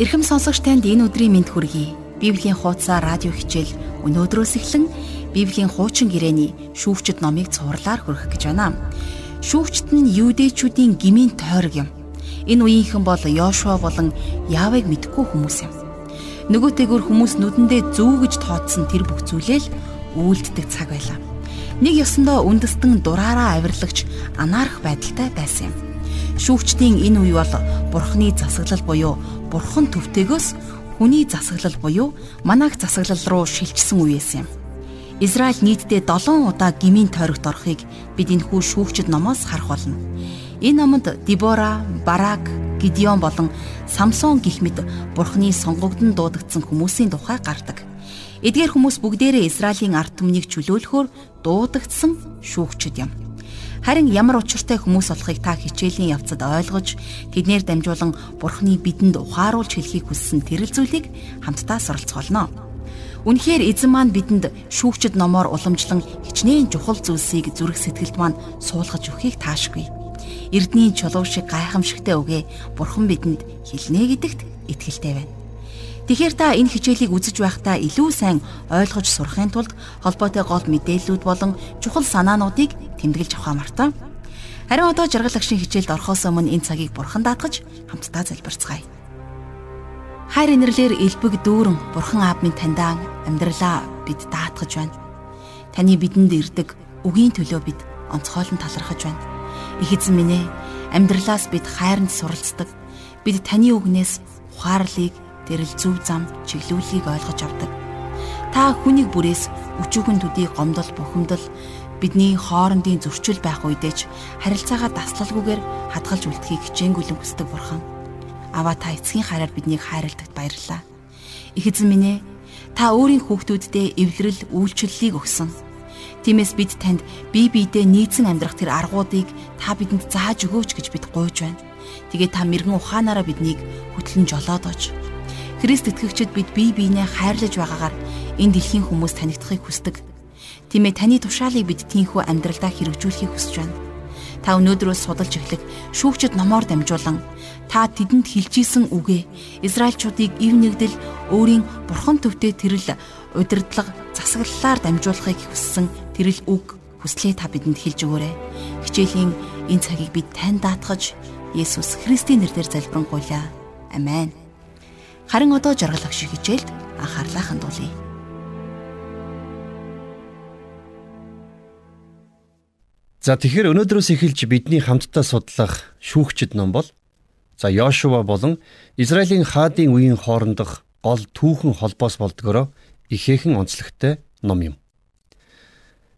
Ирхэм сонсогч танд энэ өдрийн мэнд хүргэе. Библийн хуудасаа радио хичээл өнөөдрөөс эхлэн Библийн хуучин гэрээний шүүгчд номыг цувралаар хүргэх гэж байна. Шүүгчд нь юудэчүүдийн гмийн тойрог юм. Энэ үеийнхэн бол Йошуа болон Явыг мэдгүй хүмүүс юм. Нөгөөтэйгөр хүмүүс нүдэндээ зөв гэж тооцсон тэр бүх зүйлэл үйлддэг цаг байлаа. Нэг ёсондоо үндэстэн дураараа авирлагч анаарах байдалтай байсан юм. Шүүгчдийн энэ үе бол Бурхны засаглал буюу бурхан төвтэйгөөс хүний засаглал буюу манайх засаглал руу шилжсэн үеэс юм. Израиль нийтдээ 7 удаа гмийн тойрогт орохыг бид энэ хүү шүүгчд номоос харах болно. Энэ номонд Дибора, Барак, Гидеон болон Самсон гих мэд бурхны сонгогдсон дуудагдсан хүмүүсийн тухай гардаг. Эдгээр хүмүүс бүгдээрээ Израилийн ард түмнийг чөлөөлөхөөр дуудагдсан шүүгчд юм. Харин ямар учиртай хүмүүс болохыг та хичээлийн явцад ойлгож тэднэр дамжуулан Бурхны бидэнд ухааруулж хэлхийг хүссэн тэрэл зүйлийг хамтдаа суралцгаолно. Үнэхээр эзэн маань бидэнд шүүгчд номоор уламжлан хичнээн чухал зүйлсийг зүрх сэтгэлд маань суулгаж өгөхийг таашгүй. Эрдний чулуу шиг гайхамшигтай үгээ Бурхан бидэнд хэлнэ гэдэгт итгэлтэй байна. Тэгэхээр та энэ хичээлийг үзэж байхдаа илүү сайн ойлгож сурахын тулд холбоотой гол мэдээллүүд болон чухал санаануудыг тэмдэглэж авах мартаа. Харин одоо жаргал агшин хичээлд орохоос өмнө энэ цагийг бурхан даатгаж хамтдаа залбирцгаая. Хайр инэрлэр элбэг дүүрэн бурхан аав минь таньдаа амьдралаа бид даатгаж байна. Таны бидэнд ирдэг үгийн төлөө бид онцгойлон талархаж байна. Их эзэн минь ээ амьдралаас бид хайранд суралцдаг. Бид таны үгнээс ухаарлыг тэрл зөв зам чиглүүлгийг ойлгож авдаг. Та хүнийг бүрээс өчүүхэн төдий гомдол бухимдал бидний хоорондын зөрчил байх үедээ ч харилцаагаа таслалгүйгээр хадгалж үлдэхийг хичээнгүлэн хүсдэг бурхан. Аваа та эцгийн хараар биднийг хайрладагт баярлалаа. Их эзэн минь ээ, та өөрийн хүүхдүүддээ эвлэрэл үйлчлэлийг өгсөн. Тиймээс бид танд бие биедээ нийцэн амьдрах тэр аргуудыг та бидэнд зааж өгөөч гэж бид гуйж байна. Тэгээ та мэрэгэн ухаанаараа биднийг хөтлөн жолоод ож Христ итгэгчид бид бие биенээ хайрлаж байгаагаар энэ дэлхийн хүмүүс танигдахыг хүсдэг. Тиймээ таны тушаалыг бид тийхүү амьдралдаа хэрэгжүүлэхийг хүсэж байна. Та өнөөдрөөс судалж эхлэх шүүгчд номоор дамжуулан та тэдэнд хилжижсэн үгээ Израильчуудыг ив нэгдэл өөрийн бурхан төвтэй тэрл удирдлага засаглалаар дамжуулахыг хүссэн тэрл үг хүслээ та бидэнд хэлж өгөөрэй. Хичээлийн энэ цагийг бид тань даатгаж Есүс Христийн нэрээр залбирanгуйлаа. Амен. Харин одоо жаргалах шиг хичээлд анхаарлаа хандуулъя. За тэгэхээр өнөөдрөөс эхэлж бидний хамтдаа судлах шүүгчд ном бол за Йошуа болон Израилийн хаадын үеийн хоорондох гол түүхэн холбоос болдгороо ихээхэн онцлогтой ном юм.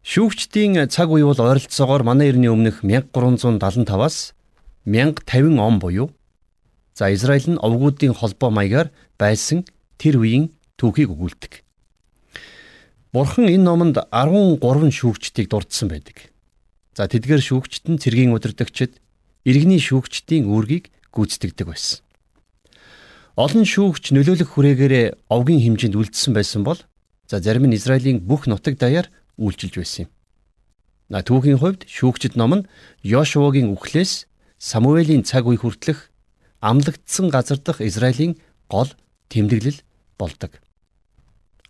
Шүүгчдийн цаг үе бол ойролцоогоор манай эртний өмнөх 1375-аас 1050 он буюу За Израиль нь овгуудын холбоо маягаар байсан тэр үеийн түүхийг өгүүлдэг. Бурхан энэ номонд 13 шүүгчдийг дурдсан байдаг. За тэдгээр шүүгчд нь цэргийн удирдагчид иргэний шүүгчдийн үүргийг гүйцэтгэдэг байсан. Олон шүүгч нөлөөлөх хүрээгээр овгийн хэмжээнд үлдсэн байсан бол за зарим нь Израилийн бүх нутаг даяар үйлчилж байсан юм. На түүхийн хувьд шүүгчд ном нь Йошуагийн үхлээс Самуэлийн цаг үе хүртэлх амлагдсан газар дах Израилийн гол тэмдэглэл болдог.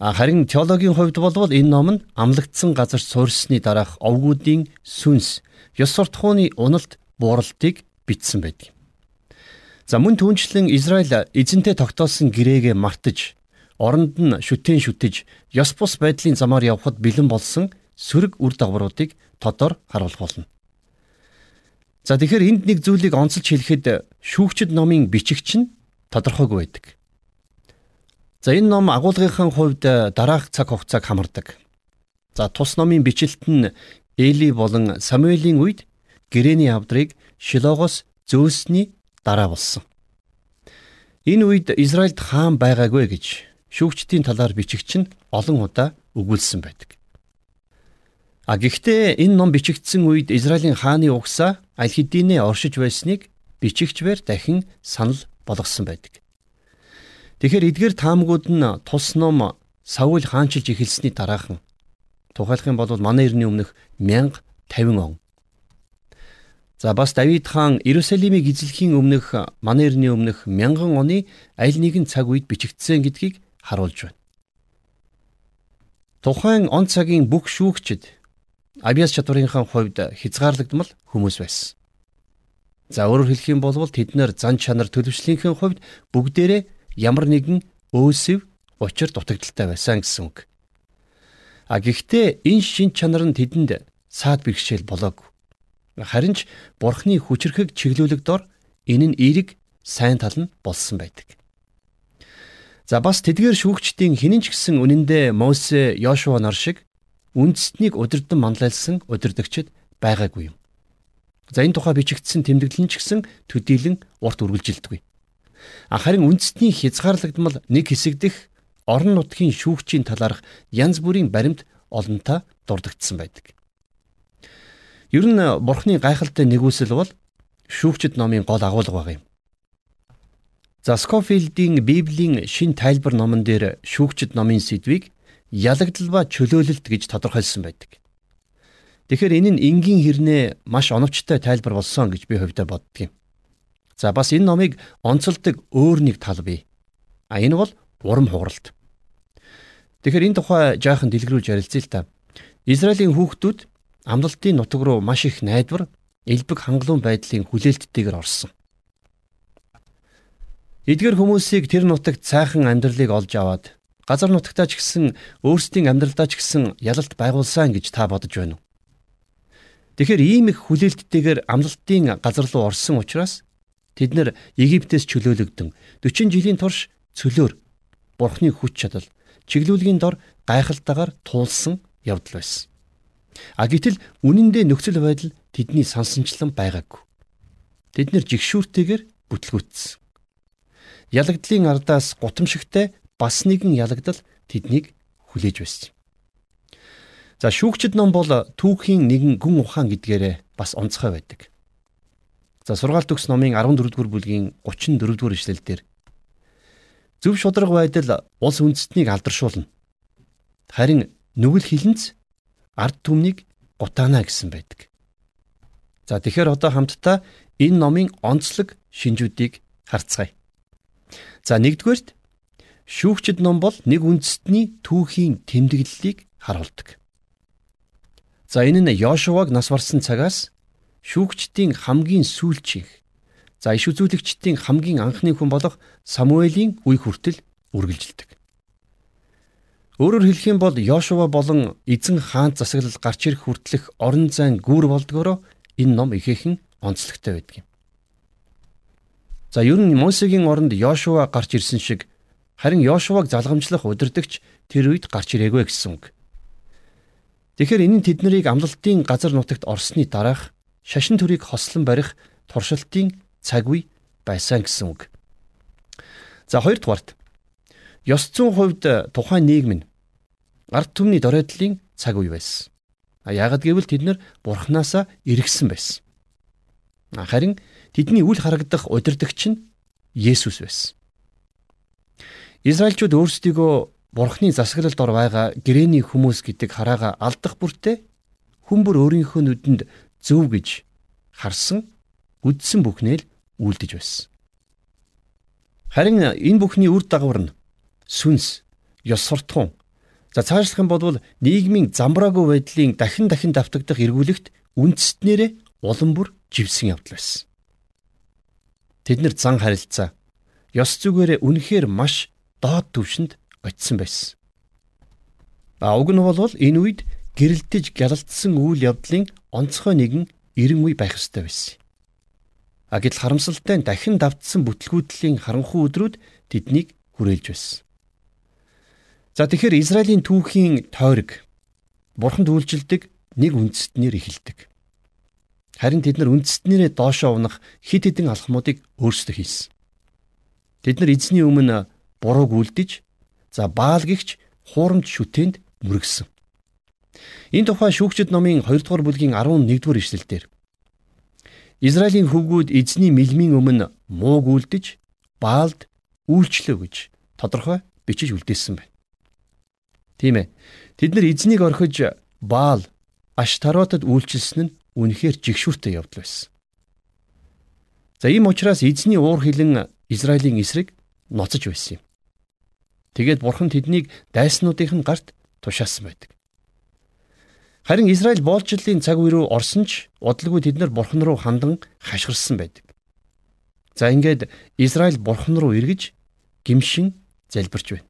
Харин теологийн хувьд болвол энэ ном нь амлагдсан газар суурьсны дараах овгуудын сүнс, ёс суртахууны уналт бууралтыг бичсэн байдаг. За мөн түүнчлэн Израиль эзэнтэй тогтоосон гэрээгээ мартаж, оронд нь шүтэн шүтэж, ёс бус байдлын замаар явхад бэлэн болсон сөрөг үр дагавруудыг тодор харуулах болно. За тэгэхээр энд нэг зүйлийг онцолж хэлэхэд шүүгчд номын бичигч нь тодорхойгүй байдаг. За энэ ном агуулгынхаа хувьд дараах цаг хугацааг хамардаг. За тус номын бичлэлт нь Эли болон Самуэлийн үед гэрэний авдрыг Шилогоос зөөсний дараа болсон. Энэ үед Израильд хаан байгаагүй гэж шүүгчдийн талаар бичигч нь олон удаа өгүүлсэн байдаг. А гэхдээ энэ ном бичигдсэн үед Израилийн хааны угсаа аль хэдийнэ оршиж байсныг бичигчвэр дахин санал болгосон байдаг. Тэгэхээр эдгээр таамгууд нь тус ном Саул хаанчилж эхэлсний дараахан тухайлах юм бол манай эртний өмнөх 1050 он. За бас Давид хаан Иерусалимыг эзлэхийн өмнөх манай эртний өмнөх мянган оны аль нэгэн цаг үед бичигдсэн гэдгийг харуулж байна. Тухайн он цагийн бүх шүүгчид Абиас чадварынхаа хувьд хязгаарлагдмал хүмүүс байсан. За өөрөөр хэлэх юм бол тэд нэр зан чанар төлөвшлийнхээ хувьд бүгдээрээ ямар нэгэн өөсөв учир дутагдaltaй байсан гэсэн үг. А гэхдээ энэ шин чанар нь тэдэнд саад бэрхшээл болоогүй. Харин ч бурхны хүчрхэг чиглүүлэг дор энэ нь эерэг сайн тал нь болсон байдаг. За бас тэдгээр шүүгчдийн хинэн ч гэсэн үнэндээ Мосе, Йошуа нар шиг үндэстнийг удирдан манлайлсан удирдагчид байгаагүй юм. За энэ тухай бичигдсэн тэмдэглэл нь ч гэсэн төдийлөн урт үргэлжилдэггүй. Харин үндэстний хязгаарлагдмал нэг хэсэг дэх орон нутгийн шүүгчийн талаарх янз бүрийн баримт олонтаа дурдгдсан байдаг. Ер нь бурхны гайхалтай нэгүсэл бол шүүгчд номын гол агуулга баг юм. За Скофилдийн Библийн шин тайлбар номон дээр шүүгчд номын сэдвийг ялагдал ба чөлөөлөлт гэж тодорхойлсон байдаг. Тэгэхээр энэ нь энгийн хэрнээ маш оновчтой тайлбар болсон гэж би хувьдаа боддгийн. За бас энэ номыг онцолдог өөр нэг тал бий. А энэ бол урам хугаралт. Тэгэхээр энэ тухай жаахан дэлгэрүүлж ярилцъя л та. Израилийн хүүхдүүд амлалтын нутаг руу маш их найдвар, элбэг хангалуун байдлын хүлээлттэйгээр орсон. Эдгээр хүмүүсийг тэр нутагт цаахан амьдралыг олж аваад газар нутагтаа ч гэсэн өөрсдийн амьдралдаа ч гэсэн ялалт байгуулсан гэж та бодож байна уу? Тэгэхээр ийм их хүлээлттэйгээр амлалтын газар руу орсон учраас тэд нэр Египтээс чөлөөлөгдөн 40 жилийн турш цөлөөр Бурхны хүч чадал чиглүүлгийн дор гайхалтайгаар туулсан явдал байсан. А гэтэл үнэн дээр нөхцөл байдал тэдний сансанчлан байгаагүй. Тэд нэр жигшүүртэйгээр бүтлгүйтсэн. Ялагдлын ардаас гутамшигтай бас нэгэн ялагдал тэднийг хүлээж байсан. За шүүгчд ном бол түүхийн нэгэн гүн ухаан гэдгээрээ бас онцгой байдаг. За сургаалт төгс номын 14-р бүлгийн 34-р эшлэлдэр зөв шударга байдал улс үндэстнийг алдаршуулна. Харин нүгэл хилэнц ард түмнийг гутаана гэсэн байдаг. За тэгэхээр одоо хамтдаа энэ номын онцлог шинжүүдийг харцгаая. За нэгдүгээрт шүүгчд ном бол нэг үндэстний түүхийн тэмдэглэлийг харуулдаг. За энэ нь Йошуаг нас барсан цагаас шүүгчдийн хамгийн сүүлчийнх за иш үзүүлэгчдийн хамгийн анхны хүн болох Самуэлийн үе хүртэл үргэлжилдэг. Өөрөөр хэлэх юм бол Йошуа болон эзэн хаан засаглал гарч ирэх хүртэлх орон зайн гүүр болдгоороо энэ ном ихээхэн онцлогтой байдаг юм. За ер нь Мосегийн оронд Йошуа гарч ирсэн шиг харин Йошуаг залгамжлах удирдагч тэр үед гарч ирээгүй гэсэн үг. Тэгэхээр энэ нь тэднийг амлалтын газар нутагт орсны дараах шашин төрийг хослон барих туршилтын цаг үе байсан гэсэн үг. За хоёрдугаарт ёс зүйн хувьд тухайн нийгэм нь ард түмний доройдлын цаг үе байсан. А яагад гэвэл тэд нар бурхнаасаа эргэсэн байсан. Харин тэдний үл харагдах удирдагч нь Есүс байсан. Израильчууд өөрсдийгөө бурхны засаглалд ор байгаа гэрээний хүмүүс гэдэг хараага алдах бүртээ хүмбэр өөрийнхөө нүдэнд зөв гэж харсан үдсэн бүхнээ л үлдэж байсан. Харин энэ бүхний үр дагавар нь сүнс, ёс суртахуун. За цаашлах юм бол нийгмийн замбраагүй байдлын дахин дахин давтагдах эргүүлэгт үндэстнэрээ улам бүр живсэн явдал байсан. Тэд нар зан харилцаа ёс зүгээрээ үнэхээр маш доод түвшинд очисон байсан. А уг нь бол энэ үед гэрэлтэж гялалтсан үйл явдлын онцгой нэгэн эрен үе байх ёстой байсан. А гэтэл харамсалтай нь дахин давтсан бүтлгүүдлийн харанхуй өдрүүд тэднийг хүрээлж байсан. За тэгэхээр Израилийн түүхийн тойрог бурханд үйлжилдэг нэг үндэстнэр эхэлдэг. Харин тэд нар үндэстнэрээ доошоо унах хид хідэн алхмуудыг өөрсдөө хийсэн. Тэд нар эзний өмнө бурууг үлдэж за баал гихч хуурамч шүтээнд мөргсөн. Энэ тухай шүүгчд номын 2 дугаар бүлгийн 11 дугаар ишлэлдэр Израилийн хөвгүүд эзний мэлмийн өмнө мууг үлдэж баалд үйлчлөө гэж тодорхой бичиж үлдээсэн байна. Тийм ээ. Тэд нар эзнийг орхиж Баал Аштаротод үйлчилсэн нь үнэхээр жигшүүртэй явдал байсан. За ийм учраас эзний уур хилэн Израилийн эсрэг ноцож байсан юм. Тэгээд бурхан тэднийг дайснуудын гарт тушаасан байдаг. Харин Израиль боолчлын цаг үе рүү орсон ч удалгүй тэд нар бурхан руу хандан хашгирсан байдаг. За ингээд Израиль бурхан руу эргэж гимшин залбирч байна.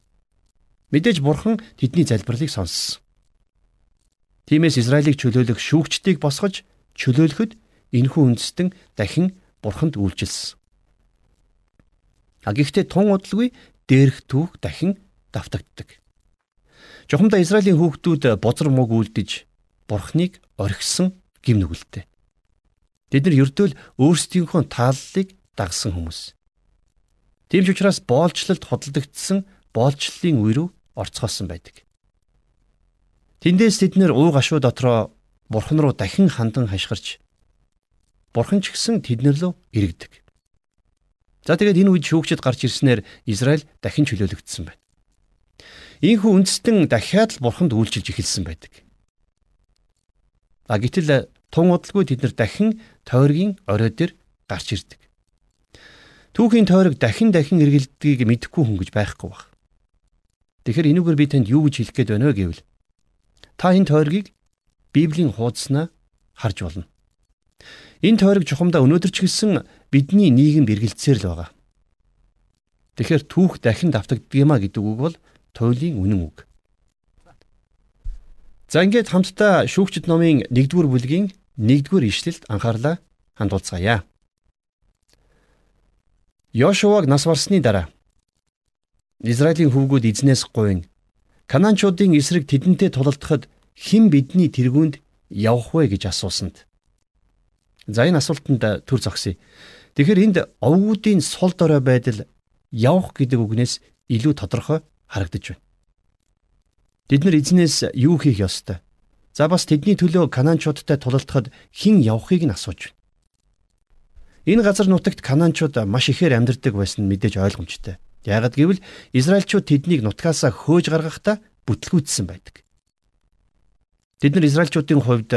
Мэдээж бурхан тэдний залбирлыг сонссон. Тиймээс Израилийг чөлөөлөх шүүгчдийг босгож чөлөөлөхөд энэхүү үндэстэн дахин бурханд үйлчилсэн. А гэхдээ тун удалгүй дээрх түүх дахин давтагддаг. Жохомдоо Израилийн хүүхдүүд бозар мөг үлдэж бурхныг орхисон гим нүгэлтэй. Тэд нар ердөөл өөрсдийнхөө тааллыг дагсан хүмүүс. Тийм ч учраас боолчлолд хөдөлгдсөн боолчлолын үе рүү орцгоосон байдаг. Тэндээс тэд нэр уу гашуу дотроо бурхан руу дахин хандан хашгирч бурхан ч гэсэн тэднэр лөө иргэдэг. За тэгээд энэ үед шүүгчд гарч ирснээр Израиль дахин чөлөөлөгдсөн байна. Ийхүү үндэстэн дахиад л бурханд үйлчилж эхэлсэн байдаг. А гэтэл тун удалгүй тэд нар дахин тойргийн орой дээр гарч ирдэг. Түүхийн тойрог дахин дахин эргэлдгийг мэдэхгүй хүн гэж байхгүй баг. Тэгэхээр энүүгээр би танд юу гэж хэлэх гээд байна вэ гэвэл Та энэ тойргийг Библийн хуудаснаа харж болно. Энэ тойрог чухамдаа өнөөдөр ч гэсэн бидний нийгэм эргэлцээр л байгаа. Тэгэхээр түүх дахин давтагддгиймаа гэдэг үг бол туйлын үнэн үг. За ингээд хамтдаа шүүгчд номын 1-р бүлгийн 1-р ишлэлд анхаарлаа хандуулцгаая. Йошуаг нас барсны дараа Израилийн хөвгүүд эзнээс гуйн Канаанчуудын эсрэг тэдэнтэй тулалдахад хэн бидний тэргуунд явах вэ гэж асуусанд. За энэ асуултанд төр зогсъё. Тэгэхээр энд овгуудын сул дорой байдал явах гэдэг үгнээс илүү тодорхой харагдаж байна. Бид нар эзнээс юу хийх ёстой? За бас тэдний төлөө канаанчуудтай тулалдахад хэн явахыг нь асууж байна. Энэ газар нутагт канаанчууд маш ихээр амьдардаг байсан нь мэдээж ойлгомжтой. Яагад гэвэл Израильчууд тэднийг нутгаасаа хөөж гаргахдаа бүтлгүүцсэн байдаг. Тэд нар Израильчуудын хувьд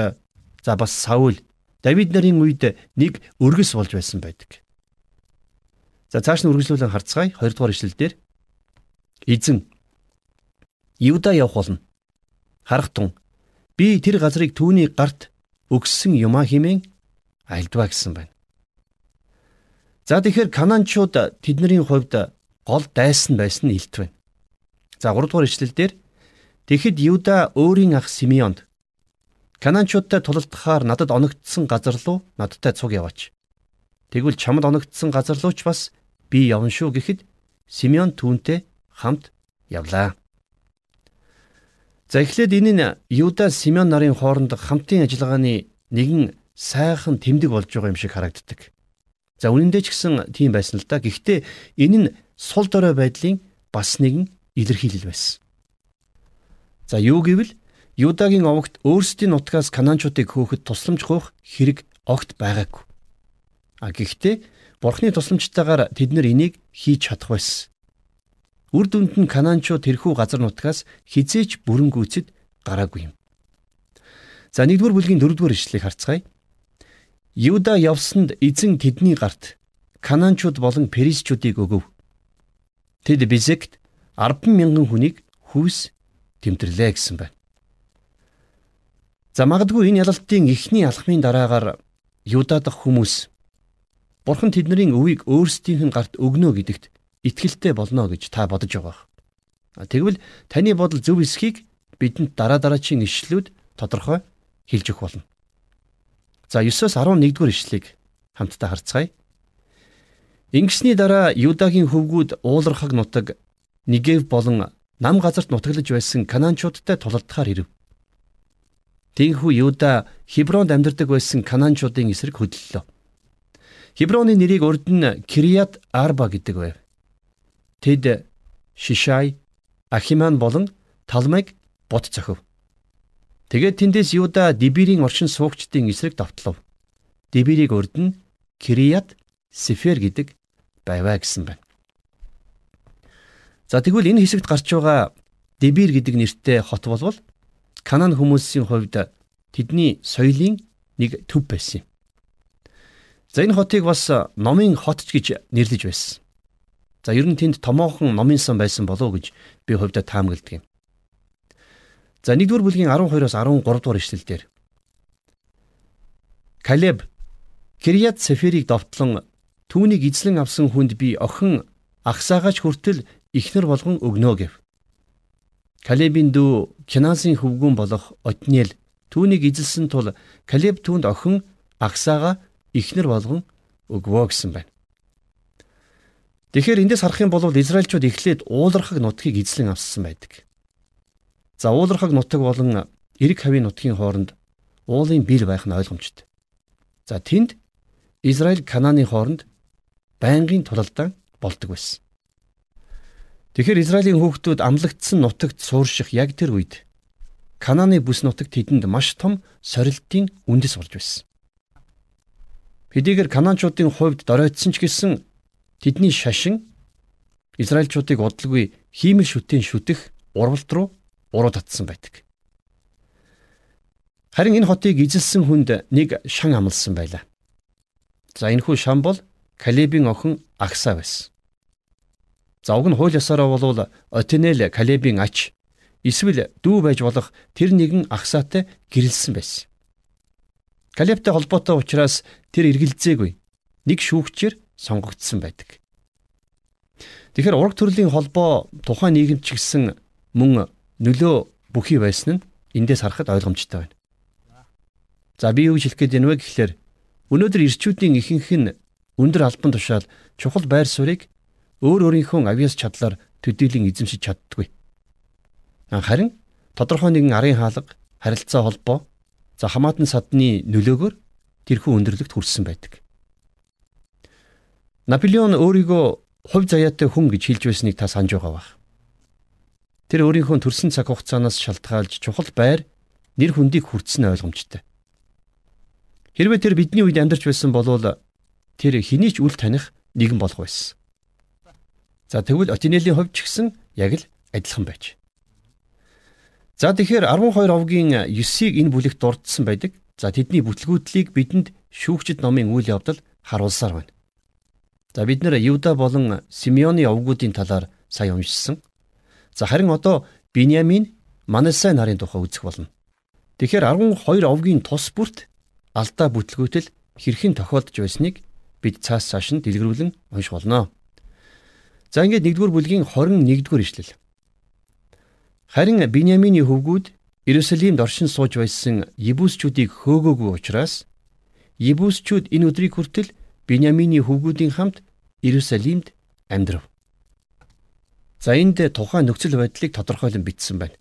за бас Саул Давид нарын үед нэг өргөс болж байсан байдаг. За цааш нь үргэлжлүүлэн харцгаая 2 дугаар ишлэлдэр эзэн Юда явах болно. Харах тун би тэр газрыг түүний гарт өгсөн юмаа химэн альдваа гэсэн байна. За тэгэхээр Канаанчууд тэдний хувьд гол дайсан байсан нь илт байна. За 3 дугаар ишлэлдэр Тэгэхэд Юда өөрийн ах Симеонд Канаанчуудтай тулалдахаар надад оногдсон газар руу надтай цуг яваач. Тэгвэл чамд оногдсон газар руу ч бас би явна шүү гэхэд Симеон түүнтэй хамт явлаа. За эхлээд энэ нь Юда Симеон нарын хооронд хамтын ажиллагааны нэгэн сайхан тэмдэг болж байгаа юм шиг харагддаг. За үнэн дээр ч гэсэн тийм байсан л да. Гэхдээ энэ нь сул дорой байдлын бас нэгэн илэрхийлэл байсан. За юу гэвэл Юдагийн овогт өөрсдийн нутгаас Канаанчуудыг хөөхөд тусламж гуйх хэрэг огт байгаагүй. А гэхдээ Бурхны тусламжтайгаар тэд нар энийг хийж чадах байсан. Үр дүнд нь Канаанчууд тэрхүү газар нутгаас хизээч бүрэн гүйцэд гараагүй юм. За 1-р бүлгийн 4-р ишлэгийг харцгаая. Юда явсанд эзэн тэдний гарт Канаанчууд болон Перисчүүдийг өгөв. Тэд Бизект 10 мянган хүнийг хүүс тэмдэрлээ гэсэн байна. За магадгүй энэ ялалтын эхний алхмын дараагаар Юда дахь хүмүүс Бурхан тэдний өвийг өөрсдийнх нь гарт өгнө гэдэгт итгэлтэй болно гэж та бодож байгаа. Тэгвэл таны бодол зөв эсхийг бидэнд дараа дараачийн ишлүүд тодорхой хэлж өгөх болно. За 9-оос 11-р ишлэгийг хамтдаа харцгаая. Ингэсний дараа Юдагийн хөвгүүд уулархаг нутаг Нигев болон нам газарт нутаглаж байсан Канаанчуудтай тулалдахаар ирэв. Тэнхүү Юда Хебронд амьдардаг байсан Канаанчуудын эсрэг хөдлөлөө. Хеброны нэрийг урд нь Кирият Арба гэдэг байв. Тэд Шишай, Ахиман болон Талмайг бот цохив. Тэгээд тэндээс Юда Дибирийн оршин суугчдын эсрэг давтлав. Дибирийг урд нь Кирият Сефер гэдэг байваа гэсэн байна. За тэгвэл энэ хэсэгт гарч байгаа Дибир гэдэг нэртэй хот болвол Канаан хүмүүсийн хувьд тэдний соёлын нэг төв байсан юм. За энэ хотыг бас номын хотч гэж нэрлэж байсан. За ер нь тэнд томоохон номын сан байсан болов гэж би хувьдаа таамагладаг юм. За 1-р бүлгийн 12-оос 13 дугаар ишлэлдэр Калеб Кирият Сеферийг довтлон түүнийг эзлэн авсан хүнд би охин Ахсаагаач хүртэл ихнэр болгон өгнө гэв. Калебийн дүү Кинасын хөвгүүн болох Отниел түүнийг эзэлсэн тул Калеб түүнд охин Ахсаага ихнэр болгон өгвөө гэсэн байна. Тэгэхээр эндээс харах юм бол Израильчууд эхлээд уулархаг нутгийг эзлэн авсан байдаг. За уулархаг нутаг болон эрэг хавийн нутгийн хооронд уулын бил байх нь ойлгомжтой. За тэнд Израиль Канааны хооронд байнгын тулалдаан болдог байсан. Тэгэхээр Израилийн хүүхдүүд амлагдсан нутагт суурших яг тэр үед Канааны бүс нутаг тэдэнд маш том сорилтын үндэс болж байсан. Хэдийгээр Канаанчуудын хувьд доройтсон ч гэсэн тэдний шашин Израильчуудыг удалгүй хиймэл шүтэн шүтэх урвалт руу уруу татсан байдаг. Харин энэ хотыг эзэлсэн хүнд нэг шан амлсан байлаа. За энэ хүү шан бол Калебийн охин Акса байсан. За уг нь хууль ёсороо болвол Отинел Калебийн ач эсвэл дүү байж болох тэр нэгэн Аксатай гэрэлсэн байсан. Калебтэй холбоотой учраас тэр эргэлзээгүй нэг шүүгчээр сонгогдсон байдаг. Тэгэхээр ураг төрлийн холбоо тухайн нийгэмд ч гэсэн мөн нөлөө бүхий байсан нь эндээс харахад ойлгомжтой байна. За би юу хэлэх гээд байна вэ гэхлээр өнөөдөр ирчүүдийн ихэнх нь өндөр албан тушаал чухал байр суурийг өөр өөрийнхөө авьяас чадлаар төдийлөн эзэмшиж чаддгүй. Харин тодорхой нэгэн арын хаалга, харилцаа холбоо, за хамаатан садны нөлөөгөөр тэрхүү өндөрлөгт хүрсэн байдаг. Наполеон өөрийгөө хувь заяатай хүн гэж хэлж байсныг та санаж байгаа бах. Тэр өөрийнхөө төрсэн цаг хугацаанаас шалтгаалж чухал байр нэр хүндийг хүртсэн ойлгомжтой. Хэрвээ тэр бидний үед амьдарч байсан бол тэр хэний ч үл таних нэгэн болох байсан. За тэгвэл Отинелийн хувьд ч гэсэн яг л адилхан байж. За тэгэхээр 12 овгийн 9-ийг энэ бүлэгт дурдсан байдаг. За тэдний бүтлгүүтлийг бидэнд шүүгчд номын үйл явдал харуулсаар байна. За бид нэр Юда болон Симеоны овгуудын талаар сая уншсан. За харин одоо Биньямин Манасай нарын тухай үзэх болно. Тэгэхээр 12 овгийн тус бүрт алдаа бүтлгүүтэл хэрхэн тохиолдож байсныг бид цаас цааш нь дэлгэрүүлэн унших болно. За ингээд 1-р бүлгийн 21-р ишлэл. Харин Биньямины хөвгүүд Иерусалимд оршин сууж байсан Ебүсчүүдийг хөөгөөгүй учраас Ебүсчүүд энэ өдрийг хүртэл Биньямины хөвгүүдийн хамт Иерусалимд амьдрав. За энд тухайн нөхцөл байдлыг тодорхойлон бичсэн байна.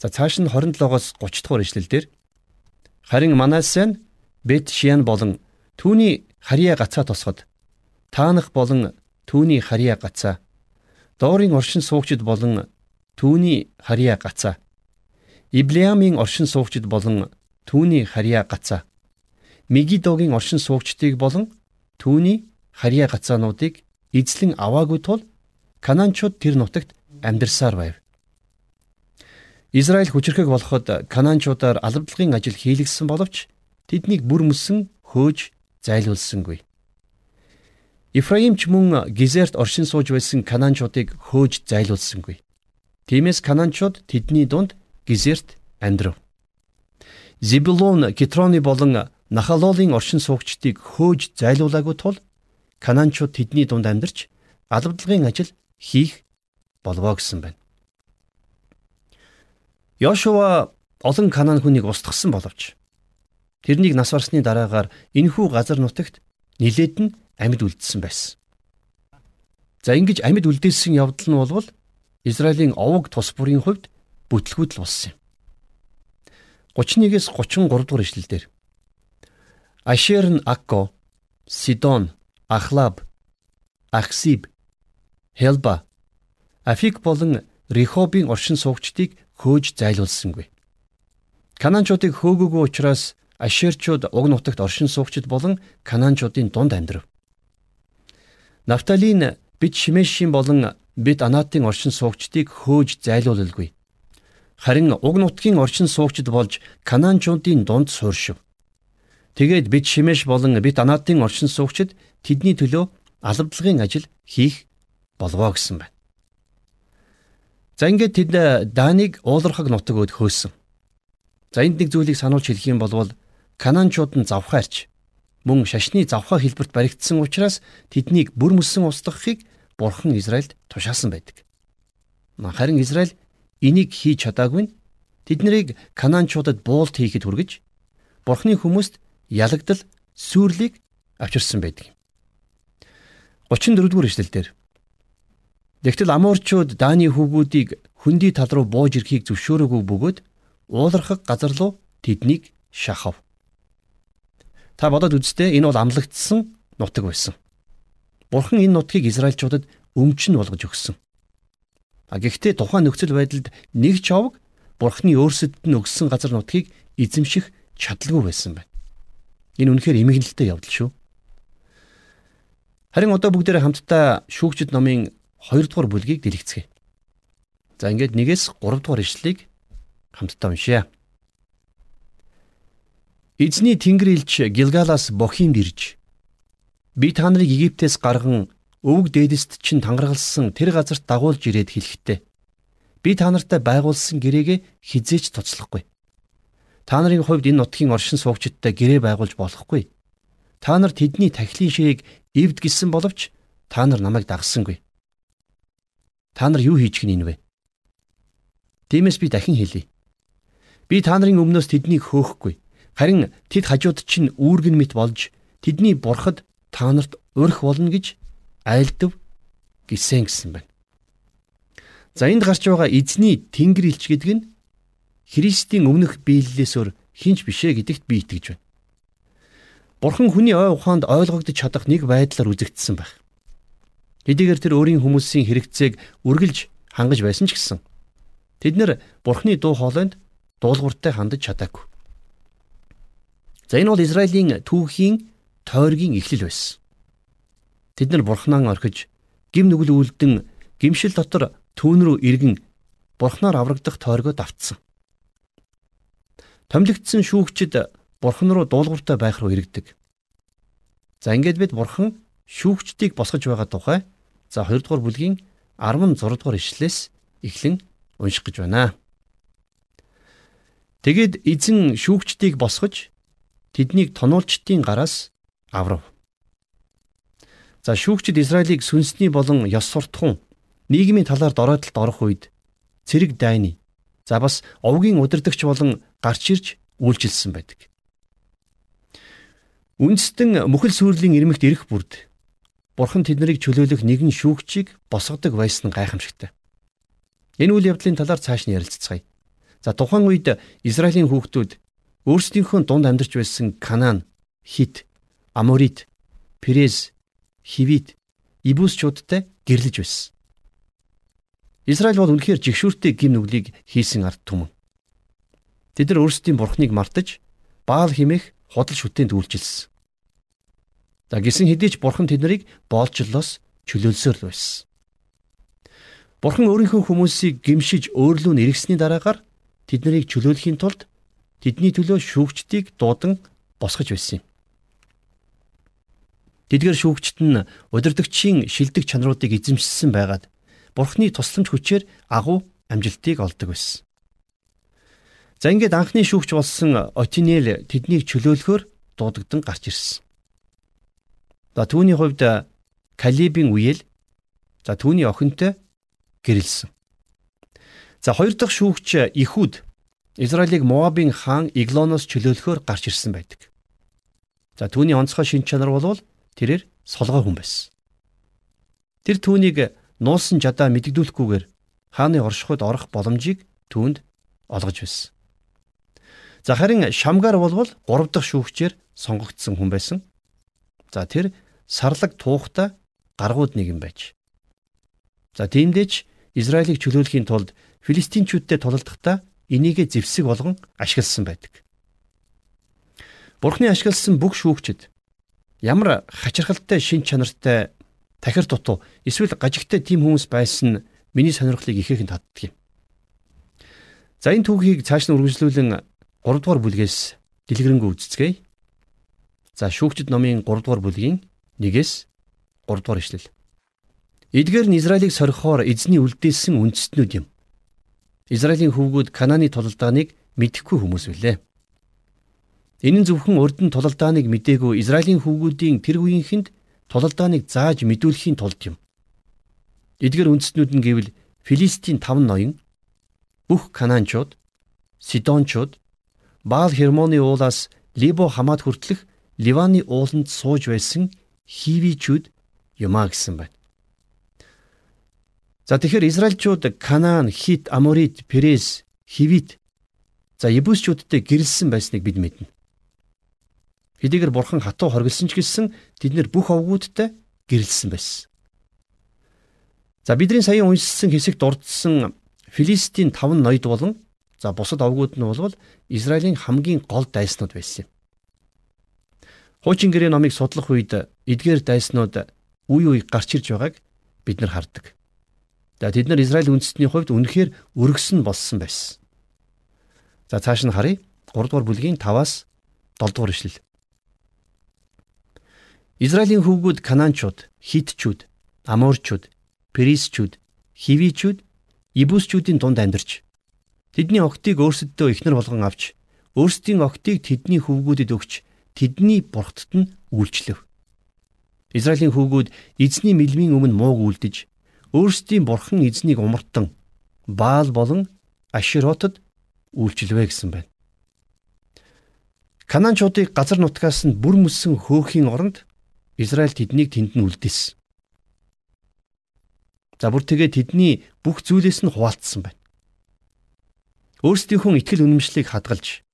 За цааш нь 27-оос 30 дугаар ишлэлдэр харин Манасен Бет Шиан болон түүний харьяа гацаа тосгод таанах болон түүний харьяа гацаа доорын оршин суугчид болон түүний харьяа гацаа Иблеамын оршин суугчид болон түүний харьяа гацаа Мегидогийн оршин суугчдыг болон түүний харьяа гацаануудыг эзлэн аваагүй тул Канаанчууд тэр нутагт амьдарсаар байв. Израиль хүчрхэг болоход Канаанчуудаар алавдлагын ажил хийлгэсэн боловч тэднийг бүр мөсөн хөөж зайлуулсангүй. Ифраимч мөн Гизерт оршин сууж байсан Канаанчуудыг хөөж зайлуулсангүй. Тиймээс Канаанчууд тэдний дунд Гизерт амьдрав. Зибулон, Китроны болон Нахалолын оршин суугчдыг хөөж зайлуулаагүй тул Канаанчууд тэдний дунд амьдарч алавдлагын ажил хийх болвоо гэсэн байна. Йошуа олон Канаан хүнийг устгасан боловч тэрнийг нас барсны дараагаар энэхүү газар нутагт нилээд нь амьд үлдсэн байсан. За ингэж амьд үлдээсэн явдал нь болвол Израилийн овог тус бүрийн хувьд бүтлгүүдл болсон юм. 31-ээс 33 дугаар ишлэлдэр Ашер нь Акко, Сидон, Ахлаб, Ахсиб, Хелба Афик болон Рихобын оршин суугчдыг хөөж зайлуулсангүй. Канаанчуудыг хөөгөөгүй учраас Ашерчууд уг нутагт оршин суугчд болон Канаанчуудын дунд амьдрав. Нафталин бид Шимешийн болон бид Анатын оршин суугчдыг хөөж зайлуулалгүй. Харин уг нутгийн оршин суугчд болж Канаанчуудын дунд сууршив. Тэгээд бид Шимэш болон бид Анатын оршин суугчид тэдний төлөө алавдлагын ажил хийх болвоо гэсэн байна. За ингээд тэд Даниг уулархаг нутаг өд хөөсөн. За энд нэг зүйлийг сануулж хэлэх юм бол Канаанчууд нь завхаарч мөн шашны завхаа хэлбэрт баригдсан учраас тэднийг бүр мөсөн устгахыг Бурхан Израильд тушаасан байдаг. Харин Израиль энийг хийж чадаагүй нь тэднийг Канаанчуудад буулт хийхэд хүргэж Бурханы хүмүүст ялагдал сүрлийг авчирсан байдаг. 34 дугаар эшлэлдэр Тэгтэл Аморчууд Даны хүүгүүдийг хөндөй тал руу бууж ирэхийг зөвшөөрөөгүй бөгөөд уулархаг газар руу тэднийг шахав. Та бодоод үзтээ энэ бол амлагдсан нутаг байсан. Бурхан энэ нутгийг Израильчуудад өмчн болгож өгсөн. А гэхдээ тухайн нөхцөл байдалд нэг ч овг Бурханы өөрсдөд нь өгсөн газар нутгийг эзэмших чадалгүй байсан байна. Энэ үнэхээр эмгэнэлтэй явдал шүү. Харин одоо бүгдээрээ хамтдаа шүүгчд номын 2 дугаар бүлгийг дэлгэцгээе. За ингээд 1-ээс 3 дугаар ишлэлийг хамтдаа уншъя. Эзний тэнгэр илч Гилгалаас бохимд ирж би та нарыг Египтээс гарган өвөг дээдэст чинь тангаргалсан тэр газарт дагуулж ирээд хэлэхдээ би та нартай байгуулсан гэрээгээ хизээч тоцлохгүй. Та нарын хувьд энэ нутгийн оршин суугчдтай гэрээ байгуулж болохгүй. Та нар тэдний тахилын ширийг эвд гисэн боловч та нар намайг дагсангүй. Та нар юу хийж гин вэ? Тиймээс би дахин хэлье. Би та нарын өмнөөс тэднийг хөөхгүй. Харин тэд хажууд чинь үүргэн мэт болж тэдний бурхад та нарт урих болно гэж айлдав гисэн гэсэн байна. За энд гарч байгаа эзний тэнгэр илч гэдэг нь Христийн өмнөх биелэлээс өөр хинч бишээ гэдэгт би итгэж байна. Бурхан хүний ой ухаанд ойлгогдож чадах нэг байдлаар үзэгдсэн байх. Хэдийгээр тэр өөрийн хүмүүсийн хэрэгцээг үргэлж хангаж байсан ч гэсэн тэд нэр Бурхны дуу хоолойнд дуулууртай хандаж чадаагүй. За энэ бол Израилийн түүхийн тойргийн эхлэл байсан. Тэд нар Бурхнаа орхиж гим нүгэл үлдэн гимшил дотор түүн рүү иргэн Бурхнаар аврагдах тойргоо давтсан. Томилогдсон шүүгчд Бурхан руу дуулууртай байх руу иргэдэг. За ингээд бид Бурхан шүүгчдийг босгож байгаа тухай за 2 дугаар бүлгийн 16 дугаар ишлээс эхлэн унших гэж байна. Тэгэд эзэн шүүгчдийг босгож тэднийг тонуулчдын гараас аврав. За шүүгчд Израилийг сүнсний болон ёс суртахуун нийгмийн талаар дороотолд орох үед цэрэг дайны за бас овгийн удирдагч болон гарч ирж үйлчилсэн байдаг. Үндэстэн мөхөл сүрлийн ирмэгт ирэх бүрд Бурхан тэднийг чөлөөлөх нэгэн шүүгчийг босгодог байсан гайхамшигтай. Энэ үйл явдлын талаар цааш нь ярилццгаая. За тухайн үед Израилийн хүүхдүүд өөрсдийнхөө дунд амьдарч байсан Канаан, Хит, Аморит, Перез, Хивит, Ибусчуудтай гэрлэж байсан. Израиль бол үнэхээр жигшүүртэй гим нүглийг хийсэн ард түмэн. Тэд нар өөрсдийн бурхныг мартаж Баал химэх худал шүтээнд үйлчилсэн. За гисэн хэдий ч бурхан тэднийг боолчлолоос чөлөөлсөөр л байсан. Бурхан өөрийнхөө хүмүүсийг гимшиж өөрлөө нэргэсний дараагаар тэднийг чөлөөлөхийн тулд тэдний төлөө шүүгчдийг дуудан босгож байсан юм. Тэдгээр шүүгчт нь удирдгчийн шилдэг чанаруудыг эзэмшсэн байгаад Бурхны тусламж хүчээр агуу амжилтыг олдог байсан. За ингээд анхны шүүгч болсон Отинел тэднийг чөлөөлөхөөр дуудагдан гарч ирсэн. За түүний хувьд Калибын үеэл за түүний охинтой гэрэлсэн. За хоёр дахь шүүгч Ихуд Израилийг Моабын хаан Иглоноос чөлөөлөхөөр гарч ирсэн байдаг. За түүний онцгой шин чанар бол тэрээр солгой хүн байсан. Тэр түүнийг нуусан жадаа мэддэгдүүлэхгүйгээр хааны оршихуйд орох боломжийг түүнд олгож байсан. За харин Шамгар болвол 3 дахь шүүгчээр сонгогдсон хүн байсан. За тэр сарлаг туухта гаргууд нэг юм байж. За тиймдээч Израилийг чөлөөлөхийн тулд филистинчүүдтэй тулалдахдаа энийгэ зэвсэг болгон ашигласан байдаг. Бурхны ашигласан бүх шүүгчд ямар хачирхалтай шин чанартай тахир дутуу эсвэл гажигтай тийм хүмүүс байсан нь миний сонирхлыг ихээхэн татдаг юм. За энэ түүхийг цааш нь үргэлжлүүлэн 3 дугаар бүлгээс дэлгэрэнгүй үздэцгээе. За шүүгчд номын 3 дугаар бүлгийн 1-ээс 3 дугаар ишлэл. Эдгээр нь Израилийг сорихоор эзний үлдээсэн үндэстнүүд юм. Израилийн хүүгүүд Канааны тулалдааныг мэдэхгүй хүмүүс билээ. Энэ нь зөвхөн урд нь тулалдааныг мдээгүй Израилийн хүүгүүдийн тэр үеийнхэнд тулалдааныг зааж мэдүүлэхийн тулд юм. Эдгээр үндэстнүүд нь гэвэл Филистийн таван ноён, бүх Канаанчууд, Сидончууд, Баал Хермоны уулаас Либо хамаад хүртлэх Ливаны ууланд сууж байсан Хивичүүд юмаа гэсэн байна. За тэгэхээр Израильчууд Канаан, Хит, Аморит, Перес, Хивит за Ебүсчүүдтэй гэрэлсэн байсныг бид мэднэ. Хэдийгээр бурхан хатуу хоригдсон ч гэсэн тэд нэр бүх овгуудтай гэрэлсэн байсан. За бидний саяхан уншсан хэсэгт дурдсан Филистийн таван ноёд болон за бусад овгууд нь бол Израилийн хамгийн гол дайснууд байсан юм. Хуучин гэрээ номыг судлах үед эдгээр дайснууд үе үе гарч ирж байгааг бид нар хардаг. За тэд нар Израиль үндэстний хувьд үнэхээр өргөсөн болсон байсан. За цааш нь харъя. 3 дугаар бүлгийн 5-аас 7 дугаар ишлэл. Израилийн хүүгүүд Канаанчууд, Хитчүүд, Аморчууд, Перисчүүд, Хивичүүд, Ибүсчүүдийн дунд амьдарч тэдний октыг өөрсөддөө ихнэр болгон авч өөрсдийн октыг тэдний хүүгүүдэд өгч тэдний бурхтад нь үйлчлэв. Израилийн хүүгүүд эзний мэлмийн өмнө мууг үлдэж өөрсдийн бурхан эзнийг умартан Баал болон Аширотод үйлчлвэ гэсэн байна. Канаанчуудыг газар нутгаас нь бүр мөссөн хөөхийн оронд Израиль тэднийг тэнд нь үлдээсэн. За бүр тэгээ тэдний бүх зүйлээс нь хуваалцсан байна. Өөрсдийнхөө итгэл үнэмшлийг хадгалж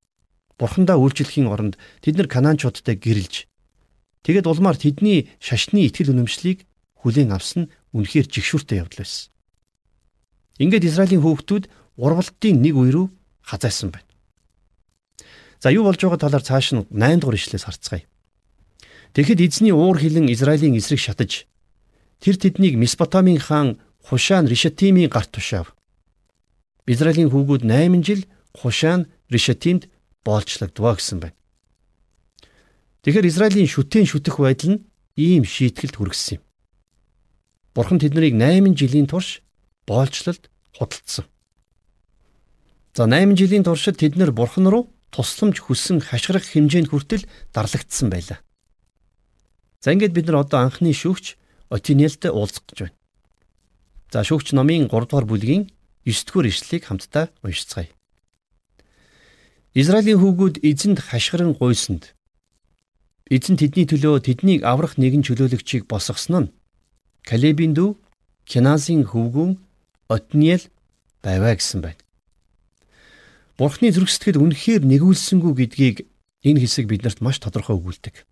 бурхандаа үйлчлэхийн оронд тэд нар канаанчуудтай гэрэлж тэгэд улмаар тэдний шашны итгэл үнэмшлийг хүлээн авсан нь үнэхээр жигшүүртэй явдал байсан. Ингээд Израилийн хүүхдүүд урвалтын нэг үе рүү хазаасан байна. За юу болж байгаа талаар цааш нь 8 дугаар ишлээс харцгаая. Тэгэхэд эзний уур хилэн Израилийн эсрэг шатаж тэр тэднийг Месопотамийн хаан Хушан Ришатимийн гарт тушаав. Израилийн хүүгүүд 8 жил Хушан Ришатимд боолчлогдвоо гэсэн байна. Тэгэхээр Израилийн шүтэн шүтэх байдал нь ийм шийтгэлд хүргэсэн юм. Бурхан тэднийг 8 жилийн турш боолчлолд худалдсан. За 8 жилийн туршид тэд нэр бурхан руу тусламж хүссэн хашгирах хэмжээнд хүртэл дарлагдсан байлаа. За ингээд бид нар одоо анхны шүүгч Отинелтэй уулзах гэж байна. За шүүгч номын 3 дугаар бүлгийн 9 дугаар ишлэлийг хамтдаа уншицгаая. Израилийн хүүгүүд эзэнд хашгиран гуйсанд эзэн тэдний төлөө тэднийг аврах нэгэн чөлөөлөгчийг босгосон нь Калебийн дүү Киназийн хөвгүүн Отниел байваа гэсэн байна. Бурхны зүрх сэтгэл үнэхээр нэгүүлсэнгүй гэдгийг энэ хэсэг биднэрт маш тодорхой өгүүлдэг.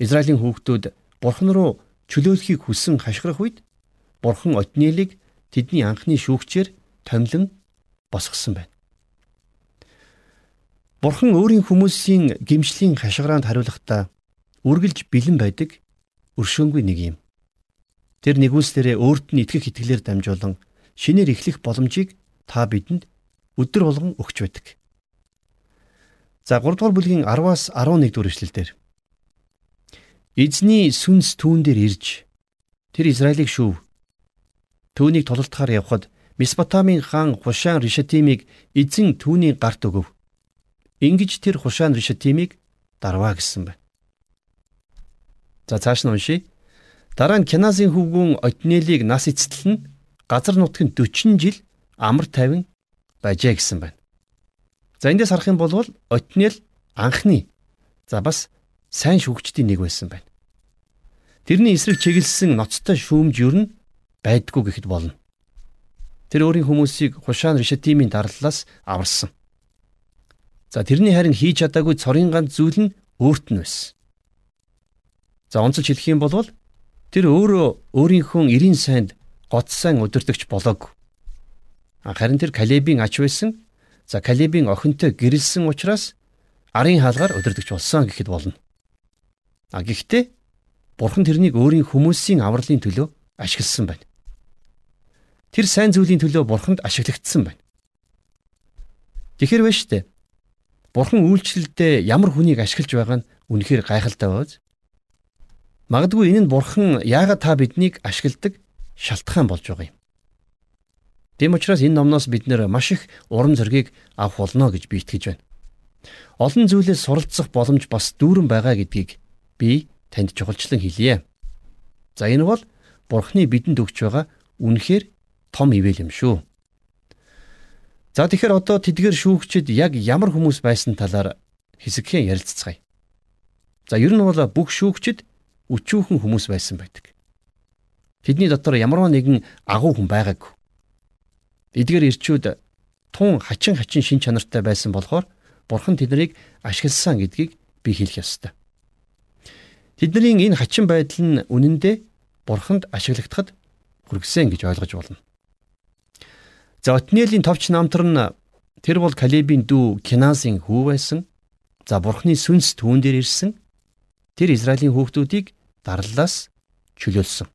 Израилийн хүүхдүүд Бурхан руу чөлөөлөхийг хүссэн хашгирах үед Бурхан Отниелийг тэдний анхны шүүгчээр томилон босгосон байна. Бурхан өөрийн хүмүүсийн гимшлийн хашгираанд хариулахдаа үргэлж бэлэн байдаг өршөөнгүй нэг юм. Тэр нэгүслэрээ өөрт нь итгэх итгэлээр дамжуулан шинээр эхлэх боломжийг та бидэнд өдөр болгон өгч байдаг. За 3 дугаар бүлгийн 10-аас 11 дугаар эшлэлдэр Эзний сүнс түүн дээр ирж тэр Израилийг шүүв. Түүнийг тололтохоор явхад Месопотамийн хаан Хушан Ришатимыг эзэн түүний гарт өгөв. Ингиж тэр Хушан Ришатимыг дарваа гэсэн байна. За цааш нь уншийе. Дараа нь Киназын хөвгүүн Отнелийг нас эцэтэл нь газар нутгийн 40 жил амар тайван байжээ гэсэн байна. За эндээс харах юм бол Отнел анхны за бас сайн шүүгчдийн нэг байсан байна. Тэрний эсрэг чиглэсэн ноцтой шүүмж юу нь байдгүй гэхэд болно. Тэр өөрийн хүмүүсийг Хушаан Ришатимийн дарлалаас аварсан. За тэрний харин хийж чадаагүй цорын ганц зүйл нь өөрт нь байсан. За онцолж хэлэх юм бол тэр өөрөө өөрийнхөө 90 санд гоцсан өдөртөгч болоогүй. Харин тэр Калебийн ач байсан. За Калебийн охинтой гэрэлсэн учраас арын хаалгаар өдөртөгч болсон гэхэд болно. А гэхдээ Бурхан тэрнийг өөрийн хүмүүсийн авралын төлөө ашигласан байна. Тэр сайн зүйлийн төлөө Бурханд ашиглагдсан байна. Тэгэхэр вэ штэ. Бурхан үйлчлэлдээ ямар хүнийг ашиглаж байгаа нь үнэхээр гайхалтай байз. Магадгүй энэ нь бурхан яагаад та биднийг ашигладаг шалтгаан болж байгаа юм. Тэм учраас энэ номноос бид нэр маш их урам зориг авах болно гэж би итгэж байна. Олон зүйлээс суралцах боломж бас дүүрэн байгаа гэдгийг би танд чухалчлан хэлье. За энэ бол Бурхны бидэнд өгч байгаа үнэхээр том ивэл юм шүү. За тэгэхээр одоо тэдгээр шүүгчид яг ямар хүмүүс байсан талаар хэсэгхэн ярилццгаая. За ер нь бол бүх шүүгчид өчүүхэн хүмүүс байсан байдаг. Тэдний дотор ямарваа нэгэн агуу хүн байгаагүй. Эдгээр ирчүүд тун хачин хачин шин чанартай байсан болохоор бурхан тэднийг ашигласан гэдгийг би хэлэх ёстой. Тэдний энэ хачин байдал нь үнэндээ бурханд ашиглагдахад хүргэсэн гэж ойлгож болно. За Отниелийн товч намтар нь тэр бол Калебийн дүү Кинасын хүү байсан. За бурхны сүнс түүн дээр ирсэн. Тэр Израилийн хүүхдүүдийг дарлалаас чөлөөлсөн.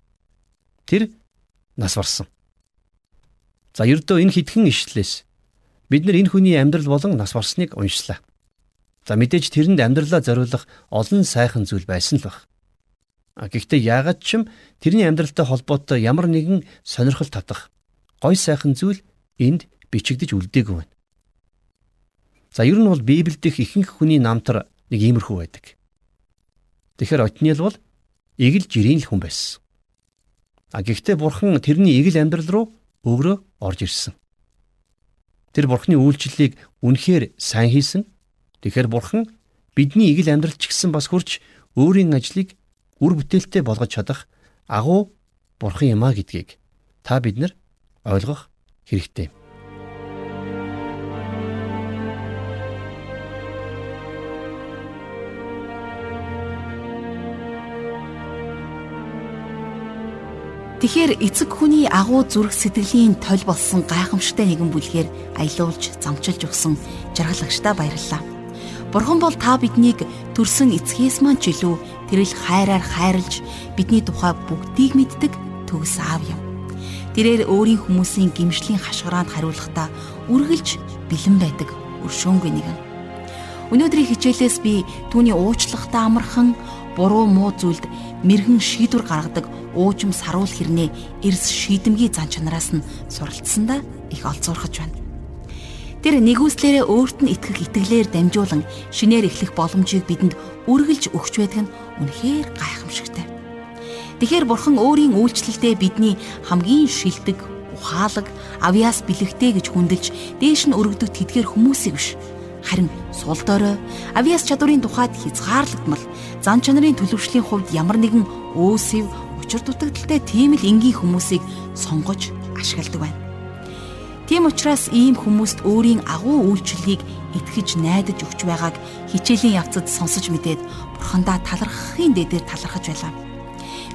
Тэр нас барсан. За ердөө энэ хитгэн ишлэлээс бид нар энэ хүний амьдрал болон нас барсныг уншлаа. За мэдээж тэрэнд амьдралаа зориулах олон сайхан зүйл байсан л баг. А гэхдээ яагаад ч юм тэрний амьдралтай холбоотой ямар нэгэн сонирхол татах гой сайхан зүйл энд бичигдэж үлдээгүй байна. За ер нь бол Библиэд ихэнх хүний намтар нэг иймэрхүү байдаг. Тэгэхээр Отниел бол игэл жирийн л хүн байсан. А гэхдээ бурхан тэрний игэл амьдрал руу өөрөө орж ирсэн. Тэр бурхны үйлчлэлийг үнэхээр сайн хийсэн. Тэгэхээр бурхан бидний игэл амьдралч гисэн бас хурж өөрийн ажлыг үр бүтээлтэй болгож чадах агуу бурхан юм а гэдгийг та бид нар ойлгох хэрэгтэй. Тэгэхээр эцэг хүний агуу зүрх сэтгэлийн толь болсон гайхамшигтай нэгэн бүлгээр аялуулж замчилж өгсөн жаргалагчтай баярлалаа. Бурхан бол та биднийг төрсөн эцгээс маань ч илүү тэрэл хайраар хайрлж бидний тухай бүгдийг мэддэг төгс аав юм. Тэрээр өөрийн хүмүүсийн гимшлийн хашгираанд хариулахдаа үргэлж бэлэн байдаг өршөөнгүй нэгэн. Өнөөдрийн хичээлээс би түүний уучлахтаа амархан буруу муу зүйлд мэрэгэн шийдвэр гаргадаг уужим саруул хэрнээ эрс шийдэмгий зан чанараас нь суралцсандаа их олзуурхаж байна. Тэр нэгүслээрээ өөрт нь итгэх итгэлээр дамжуулан шинээр эхлэх боломжийг бидэнд үргэлж өгч байдаг нь үнэхээр гайхамшигтай. Тэгэхэр бурхан өөрийн үйлчлэлдээ бидний хамгийн шилдэг, ухаалаг, авьяас бэлэгтэй гэж хүндэлж дээш нь өргөдөг тэдгээр хүмүүсийг биш харин сул дорой авиас чадварын тухайд хязгаарлагдмал зан чанарын төлөвшлийн хувьд ямар нэгэн өөсөв учир дутагдaltaй тийм л энгийн хүмүүсийг сонгож ашигладаг байна. Тийм учраас ийм хүмүүст өөрийн агуу үйлчлэлийг итгэж найдаж өгч байгааг хичээлийн явцад сонсож мэдээд бурхандаа талархахын дээдээр талархаж байлаа.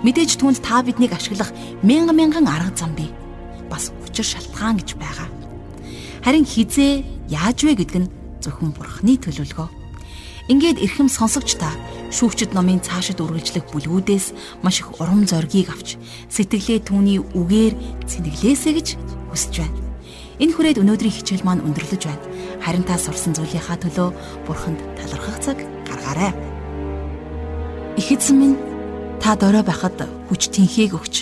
Мэдээж түнд та биднийг ашиглах мянган мянган арга зам бий. Бас учир шалтгаан гэж байгаа. Харин хизээ яаж вэ гэдг нь зөвхөн бурхны төлөвлөгөө. Ингээд эрхэм сонсогч та шүүгчд номын цаашид үргэлжлэх бүлгүүдээс маш их урам зоригийг авч сэтгэлээ түүний үгээр цэнэглээсэ гэж хүсэж байна. Энэ хүрээд өнөөдрийн хичээл маань өндөрлөж байна. Харин та сурсан зүйлийнхаа төлөө бурханд талархах цаг гаргаарай. Их эзэн минь та дорой байхад хүч тэнхийг өгч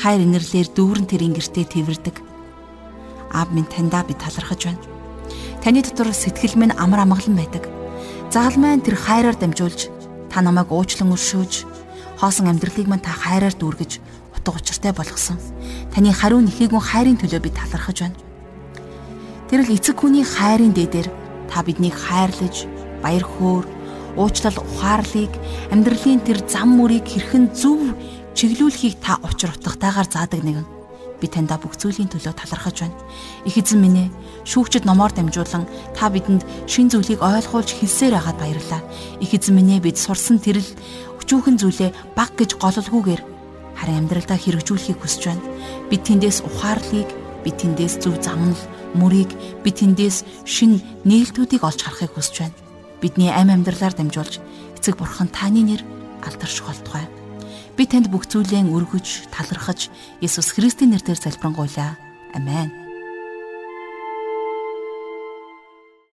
хайр инэрлэр дүүрэн тэрийн гертэ тэрвэрдэг. Аав минь таньдаа би талархаж байна Таны дотор сэтгэл минь амар амгалан байдаг. Загалмайн тэр хайраар дамжуулж та намайг уучлан өршөөж хоосон амьдралыг мань та хайраар дүүргэж утга учиртай болгосон. Таны хариу нэхийгүн хайрын төлөө би талархаж байна. Тэр л эцэг хүний хайрын дээдэр та биднийг хайрлаж, баяр хөөр, уучлал ухаарлыг, амьдралын тэр зам мөрийг хэрхэн зөв чиглүүлэхийг та учир утгатайгаар заадаг нэгэн би таньда бүх зүйлийн төлөө талархаж байна. Их эзэн минь ээ, шүүгчд номоор дамжуулан та бидэнд шин зүйлийг ойлгуулж хэлсээр байгаад баярлалаа. Их эзэн минь ээ, бид сурсан тэрл өчүүхэн зүйлээ баг гэж гололгүйгээр харин амьдралдаа хэрэгжүүлэхийг хүсэж байна. Бид тэндээс ухаарлыг, бид тэндээс зөв замнал, мөрийг, бид тэндээс шин нээлтүүдийг олж харахыг хүсэж байна. Бидний амь амьдралаар дамжуулж эцэг бурхан таны нэр алдарших болтугай. Би танд бүх зүйлээ өргөж, талархаж, Иесус Христийн нэрээр залбирanгуйлаа. Амен.